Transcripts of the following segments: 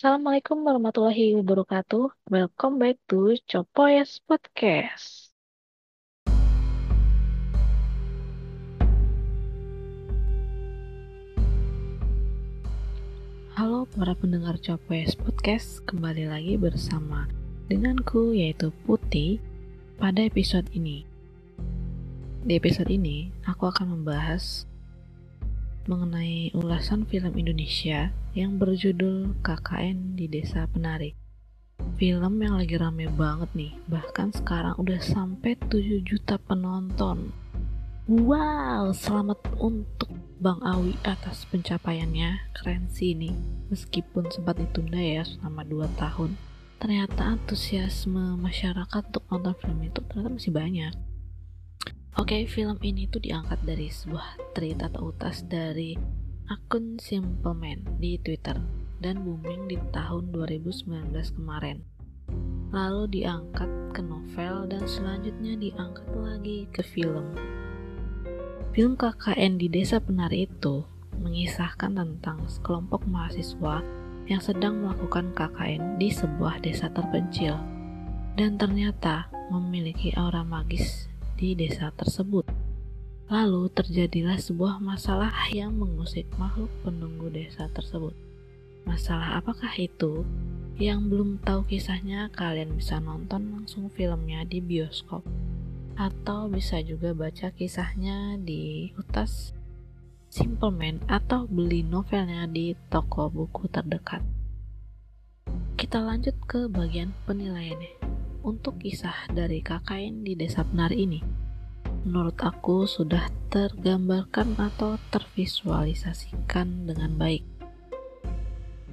Assalamualaikum warahmatullahi wabarakatuh. Welcome back to Copoyes Podcast. Halo para pendengar Copoyes Podcast, kembali lagi bersama denganku yaitu Putih pada episode ini. Di episode ini, aku akan membahas mengenai ulasan film Indonesia yang berjudul KKN di Desa Penari. Film yang lagi rame banget nih, bahkan sekarang udah sampai 7 juta penonton. Wow, selamat untuk Bang Awi atas pencapaiannya, keren sih ini. Meskipun sempat ditunda ya selama 2 tahun, ternyata antusiasme masyarakat untuk nonton film itu ternyata masih banyak. Oke, okay, film ini tuh diangkat dari sebuah tweet atau utas dari akun Simple Man di Twitter dan booming di tahun 2019 kemarin. Lalu diangkat ke novel dan selanjutnya diangkat lagi ke film. Film KKN di Desa Penari itu mengisahkan tentang sekelompok mahasiswa yang sedang melakukan KKN di sebuah desa terpencil dan ternyata memiliki aura magis di desa tersebut. Lalu terjadilah sebuah masalah yang mengusik makhluk penunggu desa tersebut. Masalah apakah itu? Yang belum tahu kisahnya, kalian bisa nonton langsung filmnya di bioskop, atau bisa juga baca kisahnya di utas Simple Man atau beli novelnya di toko buku terdekat. Kita lanjut ke bagian penilaiannya. Untuk kisah dari KKN di Desa Benar ini, menurut aku sudah tergambarkan atau tervisualisasikan dengan baik.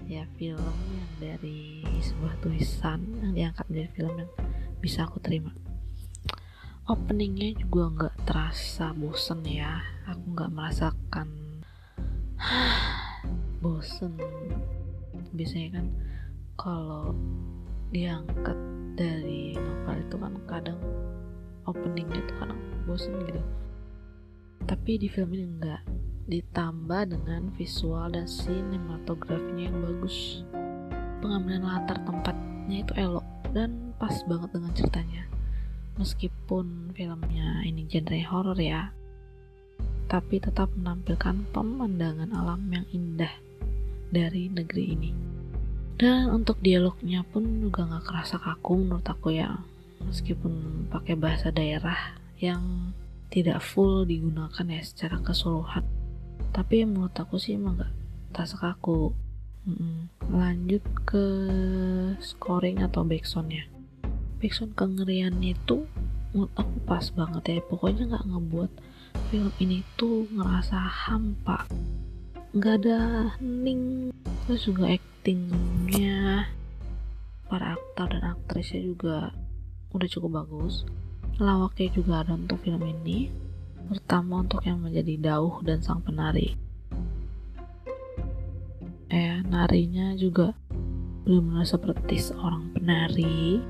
Ya, film yang dari sebuah tulisan yang diangkat dari film yang bisa aku terima. Openingnya juga nggak terasa bosen ya. Aku nggak merasakan bosen. Biasanya kan kalau diangkat dari novel itu kan kadang openingnya itu kadang bosen gitu. Tapi di film ini enggak. Ditambah dengan visual dan sinematografinya yang bagus. Pengambilan latar tempatnya itu elok dan pas banget dengan ceritanya. Meskipun filmnya ini genre horor ya, tapi tetap menampilkan pemandangan alam yang indah dari negeri ini. Dan untuk dialognya pun juga gak kerasa kaku menurut aku ya, meskipun pakai bahasa daerah yang tidak full digunakan ya secara keseluruhan. Tapi menurut aku sih emang gak terasa kaku. Lanjut ke scoring atau backsoundnya backsound kengerian itu menurut aku pas banget ya. Pokoknya nggak ngebuat film ini tuh ngerasa hampa. Nggak ada hening. Terus juga actingnya para aktor dan aktrisnya juga udah cukup bagus lawaknya juga ada untuk film ini. Terutama untuk yang menjadi Dauh dan sang penari. Eh narinya juga benar-benar seperti seorang penari.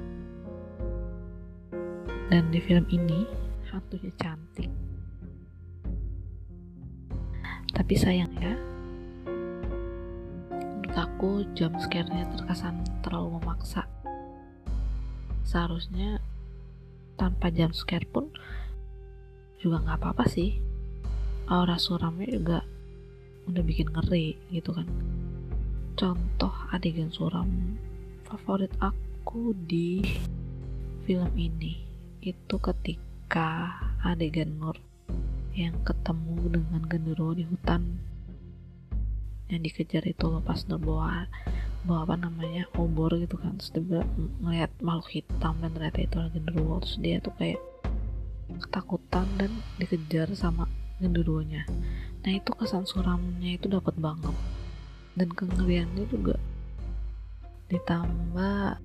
Dan di film ini hantunya cantik. Tapi sayang ya menurut aku jump scare-nya terkesan terlalu memaksa. Seharusnya tanpa jump scare pun juga nggak apa-apa sih. Aura suramnya juga udah bikin ngeri gitu kan. Contoh adegan suram favorit aku di film ini itu ketika adegan Nur yang ketemu dengan genderuwo di hutan yang dikejar itu lepas Nur bawa bawa apa namanya obor gitu kan. Terus dia ngeliat makhluk hitam dan ternyata itu lagi genderuwo terus dia tuh kayak ketakutan dan dikejar sama genderuwonya nah itu kesan suramnya itu dapat banget. Dan kengeriannya juga ditambah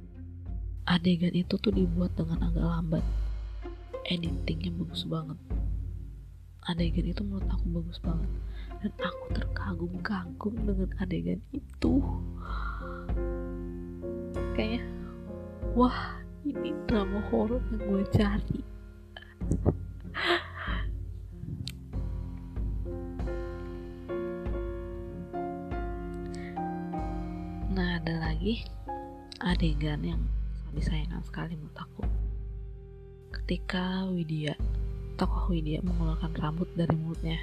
adegan itu tuh dibuat dengan agak lambat. Editingnya bagus banget. Adegan itu menurut aku bagus banget. Dan aku terkagum-kagum dengan adegan itu kayaknya. Wah ini drama horor yang gue cari. Nah ada lagi adegan yang disayangkan sekali menurut aku. Ketika Widya tokoh Widya mengeluarkan rambut dari mulutnya.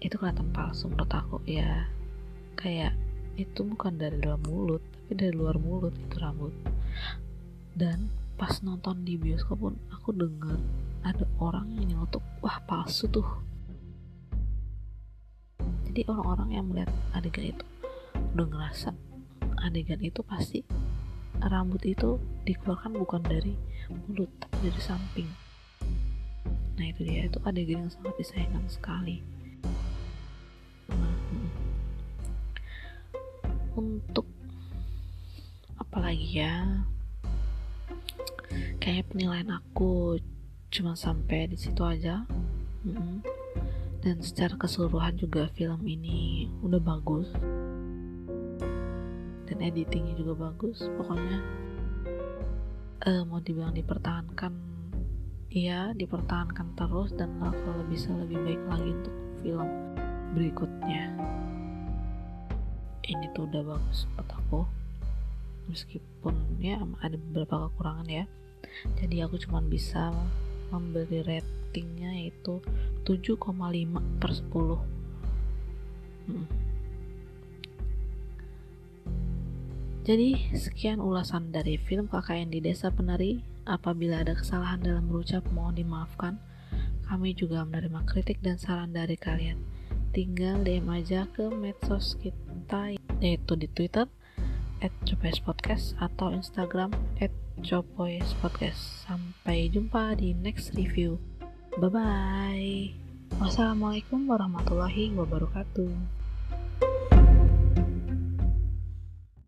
Itu kelihatan palsu menurut aku ya. Kayak itu bukan dari dalam mulut tapi dari luar mulut itu rambut. Dan pas nonton di bioskop pun aku dengar ada orang yang nyelotok wah palsu tuh. Jadi orang-orang yang melihat adegan itu udah ngerasa adegan itu pasti rambut itu dikeluarkan bukan dari mulut tapi dari samping. Nah itu dia. Itu adegan yang sangat disayangkan sekali untuk apalagi ya kayak penilaian aku cuma sampai di situ aja. Dan secara keseluruhan juga film ini udah bagus. Dan editingnya juga bagus pokoknya. Uh, mau dibilang dipertahankan iya dipertahankan terus dan kalau bisa lebih baik lagi untuk film berikutnya ini tuh udah bagus buat aku. Meskipun ya ada beberapa kekurangan ya. Jadi aku cuma bisa memberi ratingnya yaitu 7,5 per 10 hmm. jadi sekian ulasan dari film KKN di Desa Penari. Apabila ada kesalahan dalam berucap mohon dimaafkan. Kami juga menerima kritik dan saran dari kalian tinggal DM aja ke medsos kita yaitu di Twitter at Podcast atau Instagram at Podcast. Sampai jumpa di next review. Bye bye. Wassalamualaikum warahmatullahi wabarakatuh.